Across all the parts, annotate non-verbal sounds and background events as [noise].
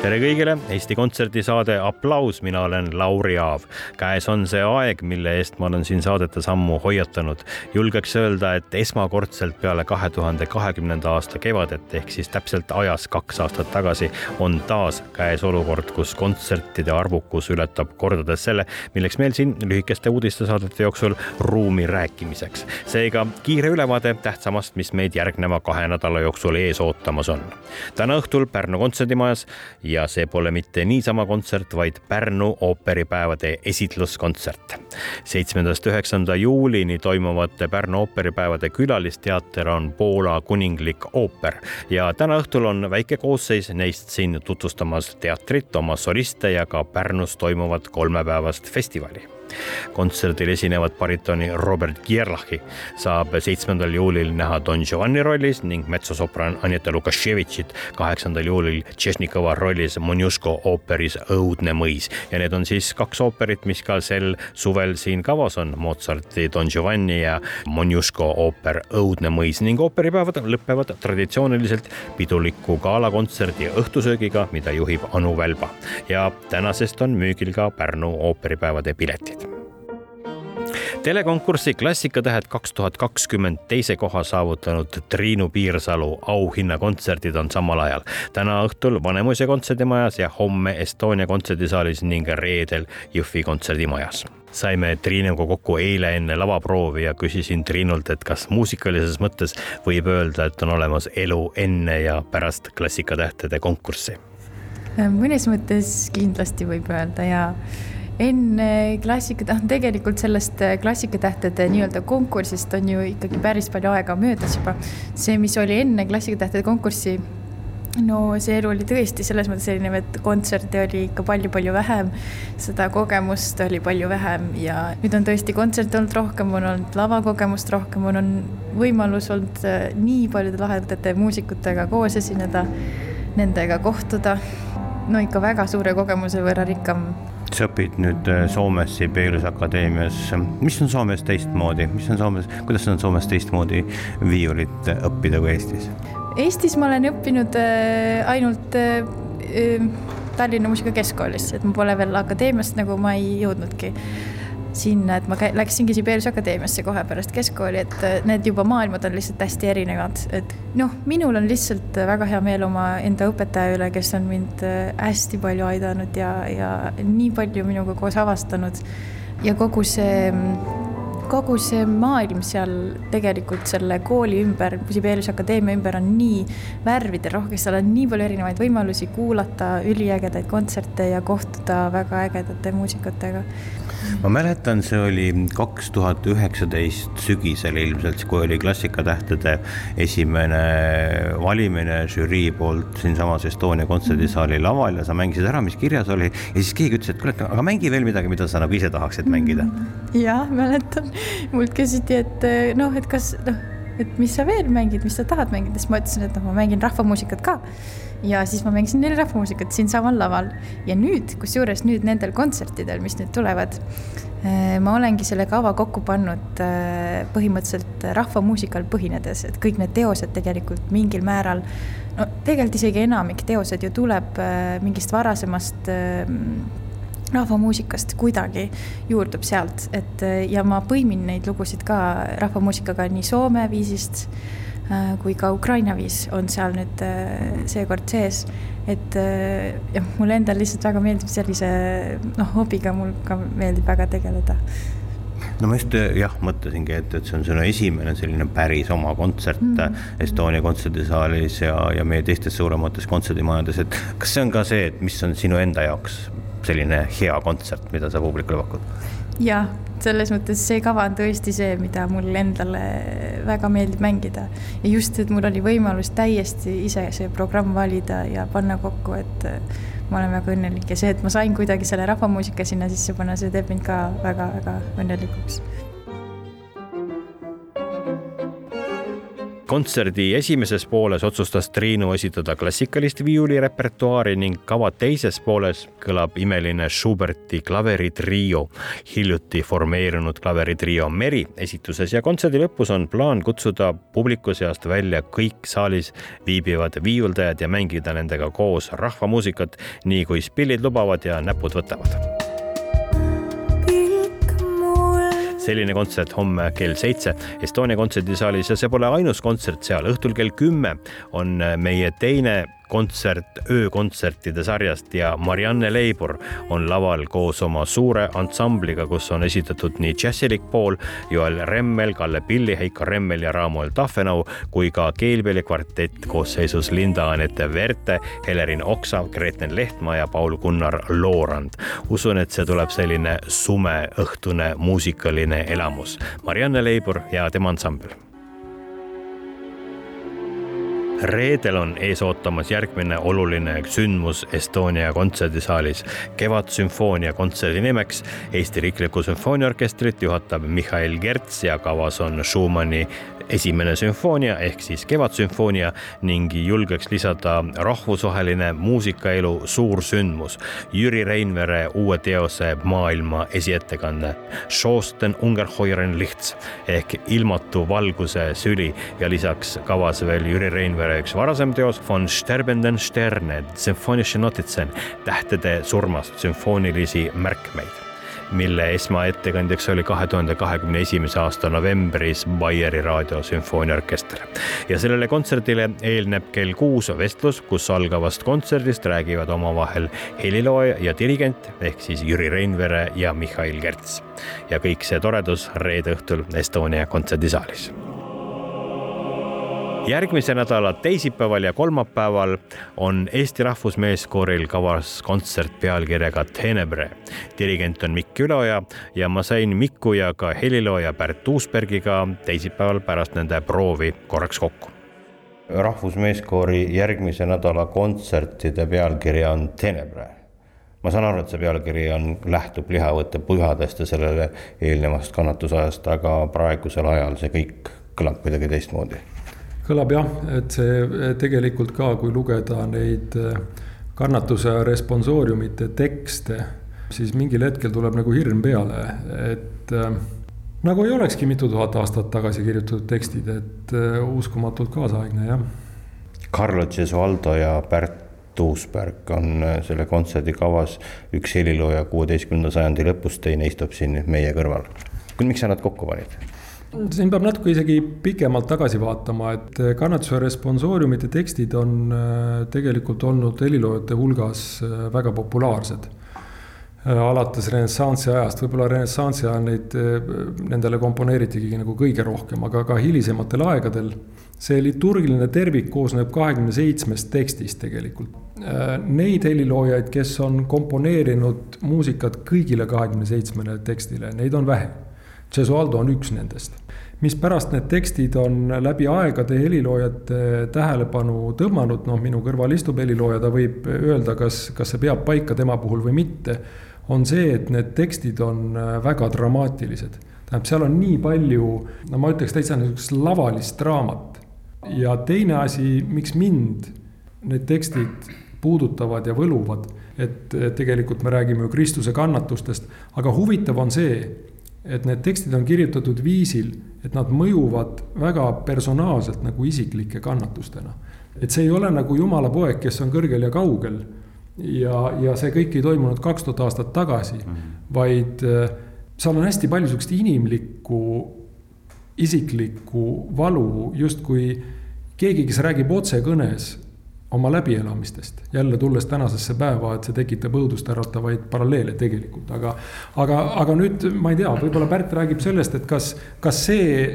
tere kõigile, Eesti Kontserdi saade Applaus, mina olen Lauri Aav. käes on see aeg, mille eest ma olen siin saadetes ammu hoiatanud. julgeks öelda, et esmakordselt peale kahe tuhande kahekümnenda aasta kevadet ehk siis täpselt ajas kaks aastat tagasi on taas käes olukord, kus kontsertide arvukus ületab kordades selle, milleks meil siin lühikeste uudistesaadete jooksul ruumi rääkimiseks. seega kiire ülevaade tähtsamast, mis meid järgneva kahe nädala jooksul ees ootamas on. täna õhtul Pärnu kontserdimajas ja see pole mitte niisama kontsert, vaid Pärnu ooperipäevade esitluskontsert. seitsmendast üheksanda juulini toimuvate Pärnu ooperipäevade külalisteater on Poola kuninglik ooper ja täna õhtul on väike koosseis neist siin tutvustamas teatrit, oma soliste ja ka Pärnus toimuvat kolmepäevast festivali kontserdil esinevat baritoni Robert Gerlachi saab seitsmendal juulil näha Don Giovanni rollis ning metsosopran Aneta Lukaševitšit. kaheksandal juulil Tšešnikova rollis Monjuško ooperis Õudne mõis. Ja need on siis kaks ooperit, mis ka sel suvel siin kavas on, Mozarti Don Giovanni ja Monjuško ooper Õudne mõis ning ooperipäevad lõpevad traditsiooniliselt piduliku galakontserdi õhtusöögiga, mida juhib Anu Välba. Ja tänasest on müügil ka Pärnu ooperipäevade piletid telekonkursi Klassikatähed kaks tuhat kakskümmend teise koha saavutanud Triinu Piirsalu auhinnakontserdid on samal ajal. täna õhtul Vanemuise kontserdimajas ja homme Estonia kontserdisaalis ning reedel Jõhvi kontserdimajas saime Triinuga kokku eile enne lavaproovi ja küsisin Triinult, et kas muusikalises mõttes võib öelda, et on olemas elu enne ja pärast Klassikatähtede konkurssi. mõnes mõttes kindlasti võib öelda ja enne klassika, noh tegelikult sellest äh, klassikatähtede nii-öelda konkursist on ju ikkagi päris palju aega möödas juba. see, mis oli enne klassikatähtede konkurssi, no see elu oli tõesti selles mõttes erinev, et kontserte oli ikka palju-palju vähem, seda kogemust oli palju vähem ja nüüd on tõesti kontserte olnud rohkem, on olnud lavakogemust rohkem, on, on võimalus olnud äh, nii paljude lahedate muusikutega koos esineda, nendega kohtuda. no ikka väga suure kogemuse võrra rikkam sa õpid nüüd äh, Soomes Sibeliuse akadeemias. mis on Soomes teistmoodi, mis on Soomes, kuidas on Soomes teistmoodi viiulit õppida kui Eestis? Eestis ma olen õppinud äh, ainult äh, Tallinna Muusikakeskkoolis, et ma pole veel akadeemiast nagu ma ei jõudnudki sinna, et ma läksingi Sibeliuse akadeemiasse kohe pärast keskkooli, et äh, need juba maailmad on lihtsalt hästi erinevad, et noh, minul on lihtsalt väga hea meel omaenda õpetaja üle, kes on mind äh, hästi palju aidanud ja, ja nii palju minuga koos avastanud. Ja kogu see kogu see maailm seal tegelikult selle kooli ümber, Sibeliuse akadeemia ümber on nii värviderohke, seal on nii palju erinevaid võimalusi kuulata üliägedaid kontserte ja kohtuda väga ägedate muusikutega ma mäletan, see oli kaks tuhat üheksateist sügisel ilmselt, kui oli Klassikatähtede esimene valimine žürii poolt siinsamas Estonia kontserdisaali laval ja sa mängisid ära, mis kirjas oli. Ja siis keegi ütles, et kuule, aga mängi veel midagi, mida sa nagu ise tahaksid mängida. jah, mäletan, mult küsiti, et noh, et kas noh, et mis sa veel mängid, mis sa tahad mängida, siis ma ütlesin, et noh, ma mängin rahvamuusikat ka ja siis ma mängisin neile rahvamuusikat siinsamal laval. Ja nüüd, kusjuures nüüd nendel kontsertidel, mis nüüd tulevad, eh, ma olengi selle kava kokku pannud eh, põhimõtteliselt rahvamuusikal põhinedes, et kõik need teosed tegelikult mingil määral, no tegelikult isegi enamik teosed ju tuleb eh, mingist varasemast rahvamuusikast kuidagi juurdub sealt, et ja ma põimin neid lugusid ka rahvamuusikaga nii Soome viisist kui ka Ukraina viis on seal nüüd äh, seekord sees. et äh, jah, mulle endale lihtsalt väga meeldib sellise noh, hobiga mul ka meeldib väga tegeleda no ma just jah, mõtlesingi, et, et see on sinu esimene selline päris oma kontsert mm -hmm. Estonia kontserdisaalis ja, ja meie teistes suuremates kontserdimajades, et kas see on ka see, et mis on sinu enda jaoks selline hea kontsert, mida sa publikule pakud? jah, selles mõttes see kava on tõesti see, mida mul endale väga meeldib mängida. ja just, et mul oli võimalus täiesti ise see programm valida ja panna kokku, et ma olen väga õnnelik ja see, et ma sain kuidagi selle rahvamuusika sinna sisse panna, see teeb mind ka väga-väga õnnelikuks kontserdi esimeses pooles otsustas Triinu esitada klassikalist viiulirepertuaari ning kava teises pooles kõlab imeline Schuberti klaveritrio, hiljuti formeerunud klaveritrio Meri esituses ja kontserdi lõpus on plaan kutsuda publiku seast välja kõik saalis viibivad viiuldajad ja mängida nendega koos rahvamuusikat, nii kui spillid lubavad ja näpud võtavad selline kontsert homme kell seitse Estonia kontserdisaalis ja see pole ainus kontsert seal. õhtul kell kümme on meie teine kontsert öökontsertide sarjast ja Marianne Leibur on laval koos oma suure ansambliga, kus on esitatud nii džässilik pool, Joel Remmel, Kalle Pilli, Heiko Remmel ja Raamoel Tahvenau kui ka keelpillikvartett koosseisus Linda-Anette Verte, Helerin Oksa, Gretlen Lehtmaa ja Paul-Gunnar Loorand. usun, et see tuleb selline sumeõhtune muusikaline elamus. Marianne Leibur ja tema ansambel reedel on ees ootamas järgmine oluline sündmus Estonia kontserdisaalis. Kevadsümfoonia kontserdi nimeks Eesti Riiklikku Sümfooniaorkestrit juhatab Mihhail Gerts ja kavas on Schumanni esimene sümfoonia ehk siis Kevadsümfoonia ning julgeks lisada rahvusvaheline muusikaelu suursündmus. Jüri Reinvere uue teose maailma esiettekanne. Schosten Ungerheuren Lichts ehk ilmatu valguse süli ja lisaks kavas veel Jüri Reinvere üks varasem teos von Sterbenden Sterne, sümfoonische Notizen, tähtede surmast sümfoonilisi märkmeid mille esmaettekandjaks oli kahe tuhande kahekümne esimese aasta novembris Baieri raadiosümfooniaorkester. ja sellele kontserdile eelneb kell kuus vestlus, kus algavast kontserdist räägivad omavahel helilooja ja dirigent ehk siis Jüri Reinvere ja Mihhail Kerts. ja kõik see toredus reede õhtul Estonia kontserdisaalis järgmise nädala teisipäeval ja kolmapäeval on Eesti Rahvusmeeskooril kavas kontsert pealkirjaga Tenebre. dirigent on Mikk Üloja ja ma sain Miku ja ka helilooja Pärt Uusbergiga teisipäeval pärast nende proovi korraks kokku. rahvusmeeskoori järgmise nädala kontsertide pealkiri on Tenebre ma saan aru, et see pealkiri on, lähtub lihavõtte pühadest ja sellele eelnevast kannatusajast, aga praegusel ajal see kõik kõlab kuidagi teistmoodi kõlab jah, et see tegelikult ka, kui lugeda neid äh, kannatuse responsooriumite tekste, siis mingil hetkel tuleb nagu hirm peale, et äh, nagu ei olekski mitu tuhat aastat tagasi kirjutatud tekstid, et äh, uskumatult kaasaegne, jah. Carlo Gesualdo ja Pärt Tuusberg on selle kontserdi kavas, üks helilooja kuueteistkümnenda sajandi lõpus, teine istub siin meie kõrval. miks sa nad kokku panid? Siin peab natuke isegi pikemalt tagasi vaatama, et kannatuse responsooriumite tekstid on äh, tegelikult olnud heliloojate hulgas äh, väga populaarsed. Äh, alates renessansi ajast, võib-olla renessansi ajal neid, nendele komponeeritigi nagu kõige rohkem, aga ka hilisematel aegadel. see liturgiline tervik koosneb kahekümne seitsmest tekstist tegelikult. Neid heliloojaid, kes on komponeerinud muusikat kõigile kahekümne seitsmele tekstile, neid on vähe Gesualdo on üks nendest mispärast need tekstid on läbi aegade heliloojate tähelepanu tõmmanud, noh, minu kõrval istub helilooja, ta võib öelda, kas, kas see peab paika tema puhul või mitte, on see, et need tekstid on väga dramaatilised. tähendab, seal on nii palju, no ma ütleks täitsa niisugust lavalist draamat. ja teine asi, miks mind need tekstid puudutavad ja võluvad, et tegelikult me räägime ju Kristuse kannatustest, aga huvitav on see, et need tekstid on kirjutatud viisil, et nad mõjuvad väga personaalselt nagu isiklike kannatustena. et see ei ole nagu jumala poeg, kes on kõrgel ja kaugel ja, ja see kõik ei toimunud kaks tuhat aastat tagasi mm, -hmm. vaid äh, seal on hästi palju sihukest inimlikku, isiklikku valu, justkui keegi, kes räägib otsekõnes oma läbielamistest, jälle tulles tänasesse päeva, et see tekitab õudust äratavaid paralleele tegelikult, aga. aga, aga nüüd ma ei tea, võib-olla Pärt räägib sellest, et kas, kas see,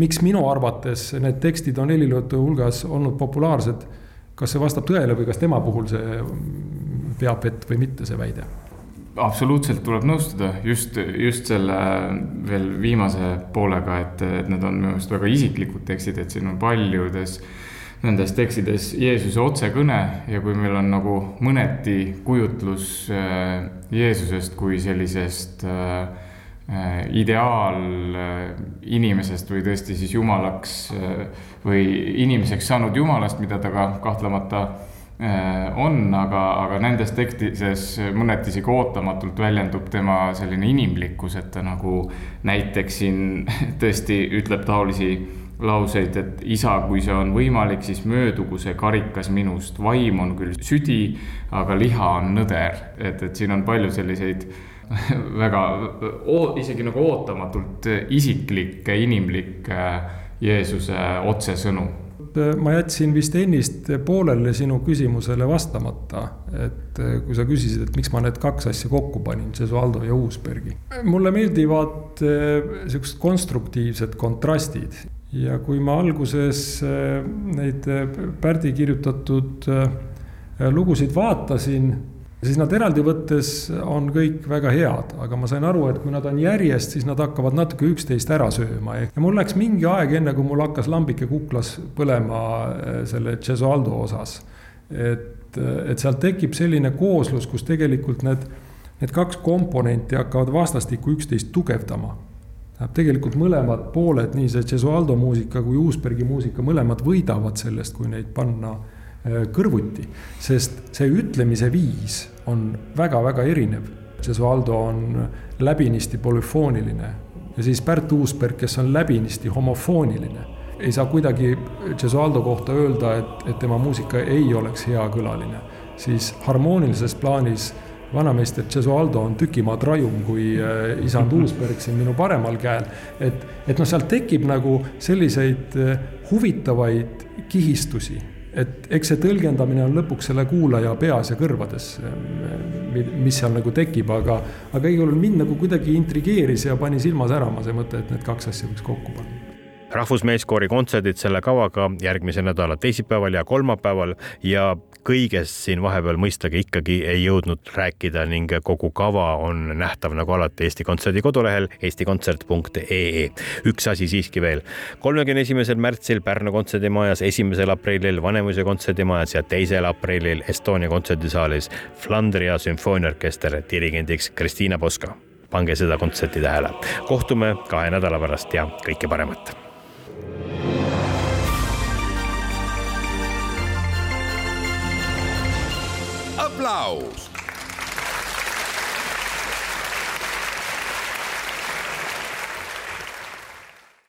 miks minu arvates need tekstid on heliloojate hulgas olnud populaarsed. kas see vastab tõele või kas tema puhul see peab vett või mitte, see väide? absoluutselt tuleb nõustuda just, just selle veel viimase poolega, et, et need on minu meelest väga isiklikud tekstid, et siin on paljudes nendes tekstides Jeesuse otsekõne ja kui meil on nagu mõneti kujutlus äh, Jeesusest kui sellisest äh, äh, ideaal inimesest või tõesti siis jumalaks või inimeseks saanud jumalast, mida ta ka kahtlemata on, aga, aga nendes tekstides mõneti isegi ootamatult väljendub tema selline inimlikkus, et ta nagu näiteks siin [laughs] tõesti ütleb taolisi lauseid, et isa, kui see on võimalik, siis möödugu see karikas minust, vaim on küll südi, aga liha on nõder, et, et siin on palju selliseid [laughs] väga isegi nagu ootamatult isiklikke, inimlikke Jeesuse otsesõnu. Ma jätsin vist ennist poolele sinu küsimusele vastamata, et kui sa küsisid, et miks ma need kaks asja kokku panin, Cesualdo ja Uusbergi. mulle meeldivad äh, siuksed konstruktiivsed kontrastid ja kui ma alguses neid Pärdi kirjutatud lugusid vaatasin siis nad eraldi võttes on kõik väga head, aga ma sain aru, et kui nad on järjest, siis nad hakkavad natuke üksteist ära sööma. Ja mul läks mingi aeg, enne kui mul hakkas lambike kuklas põlema selle Cesualdo osas. et, et sealt tekib selline kooslus, kus tegelikult need, need kaks komponenti hakkavad vastastikku üksteist tugevdama tähendab, tegelikult mõlemad pooled, nii see Cesualdo muusika kui Uusbergi muusika, mõlemad võidavad sellest, kui neid panna Äh, kõrvuti, sest see ütlemise viis on väga-väga erinev. Cesualdo on läbinisti polüfooniline ja siis Pärt Uusberg, kes on läbinisti homofooniline. ei saa kuidagi Cesualdo kohta öelda, et, et tema muusika ei oleks heakõlaline, siis harmoonilises plaanis vanameister Cesualdo on tükimaad rajum kui äh, isand [laughs] Uusberg siin minu paremal käel. et, et noh, sealt tekib nagu selliseid äh, huvitavaid kihistusi et eks see tõlgendamine on lõpuks selle kuulaja peas ja kõrvades, mis seal nagu tekib, aga, aga igal juhul mind nagu kuidagi intrigeeris ja pani silma särama see mõte, et need kaks asja võiks kokku panna rahvusmeeskoori kontserdid selle kavaga järgmise nädala teisipäeval ja kolmapäeval ja kõigest siin vahepeal mõistagi ikkagi ei jõudnud rääkida ning kogu kava on nähtav nagu alati Eesti Kontserdi kodulehel eestikontsert.ee. üks asi siiski veel, kolmekümne esimesel märtsil Pärnu kontserdimajas, esimesel aprillil Vanemuise kontserdimajas ja teisel aprillil Estonia kontserdisaalis Flandria sümfooniaorkester dirigendiks Kristiina Poska pange seda kontserti tähele. kohtume kahe nädala pärast ja kõike paremat aplaus